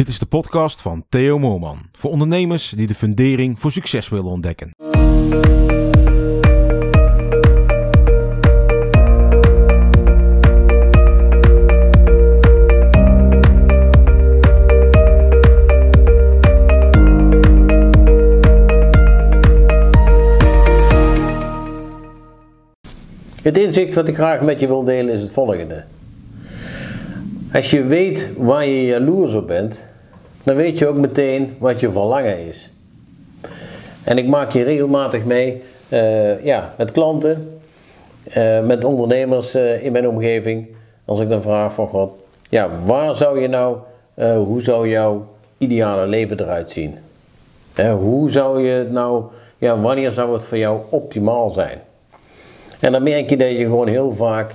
Dit is de podcast van Theo Moorman. Voor ondernemers die de fundering voor succes willen ontdekken. Het inzicht wat ik graag met je wil delen is het volgende. Als je weet waar je jaloers op bent, dan weet je ook meteen wat je verlangen is. En ik maak je regelmatig mee uh, ja, met klanten, uh, met ondernemers uh, in mijn omgeving. Als ik dan vraag van God, ja, waar zou je nou, hoe zou jouw ideale leven eruit zien? hoe zou je het nou, ja, wanneer zou het voor jou optimaal zijn? En dan merk je dat je gewoon heel vaak,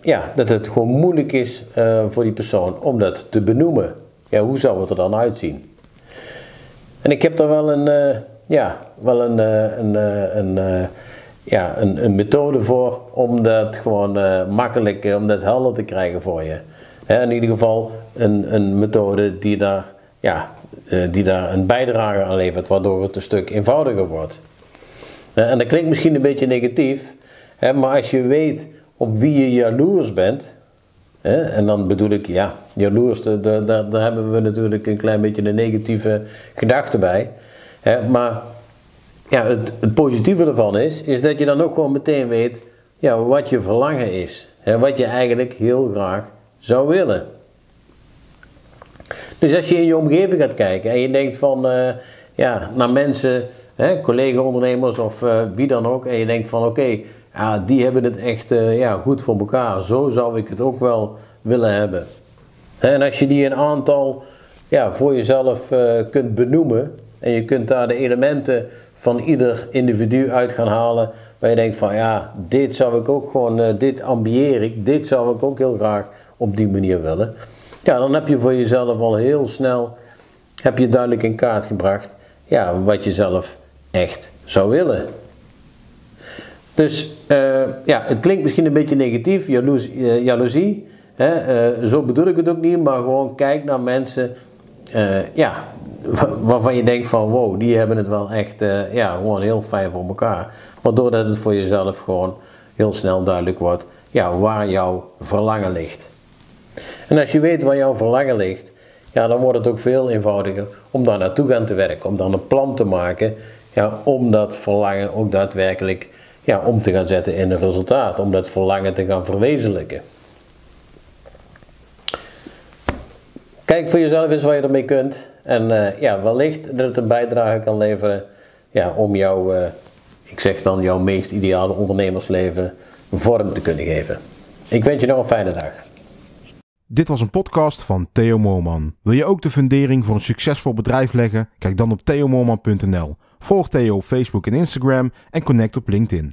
ja, dat het gewoon moeilijk is voor die persoon om dat te benoemen ja, hoe zou het er dan uitzien? En ik heb daar wel een, uh, ja, wel een, uh, een, uh, een, ja, een, een, methode voor om dat gewoon makkelijk, om dat helder te krijgen voor je. Hè, in ieder geval een, een methode die daar, ja, die daar een bijdrage aan levert, waardoor het een stuk eenvoudiger wordt. en dat klinkt misschien een beetje negatief, hè, maar als je weet op wie je jaloers bent, en dan bedoel ik, ja, jaloers, daar, daar, hebben we natuurlijk een klein beetje een negatieve gedachte bij. Maar ja, het, het positieve ervan is, is dat je dan ook gewoon meteen weet ja, wat je verlangen is. Wat je eigenlijk heel graag zou willen. Dus als je in je omgeving gaat kijken en je denkt van, uh, ja, naar mensen, collega-ondernemers of uh, wie dan ook, en je denkt van oké, ja, die hebben het echt uh, ja, goed voor elkaar. Zo zou ik het ook wel willen hebben. En als je die een aantal ja, voor jezelf uh, kunt benoemen en je kunt daar de elementen van ieder individu uit gaan halen, waar je denkt van ja, dit zou ik ook gewoon, uh, dit ambieer ik, dit zou ik ook heel graag op die manier willen. Ja, dan heb je voor jezelf al heel snel, heb je duidelijk in kaart gebracht, ja, wat je zelf echt zou willen. Dus uh, ja, het klinkt misschien een beetje negatief, uh, jaloezie. Hè? Uh, zo bedoel ik het ook niet, maar gewoon kijk naar mensen ja, waarvan je denkt van wow, die hebben het wel echt ja, gewoon heel fijn voor elkaar. Waardoor dat het voor jezelf gewoon heel snel duidelijk wordt ja, waar jouw verlangen ligt. En als je weet waar jouw verlangen ligt, ja, dan wordt het ook veel eenvoudiger om daar naartoe gaan te werken. Om dan een plan te maken ja, om dat verlangen ook daadwerkelijk ja, om te gaan zetten in een resultaat, om dat verlangen te gaan verwezenlijken. Kijk voor jezelf eens wat je ermee kunt en uh, ja, wellicht dat het een bijdrage kan leveren ja, om jouw, uh, ik zeg dan, jouw meest ideale ondernemersleven vorm te kunnen geven. Ik wens je nog een fijne dag. Dit was een podcast van Theo Moorman. Wil je ook de fundering voor een succesvol bedrijf leggen? Kijk dan op theomoorman.nl. Volg Theo op Facebook en Instagram en connect op LinkedIn.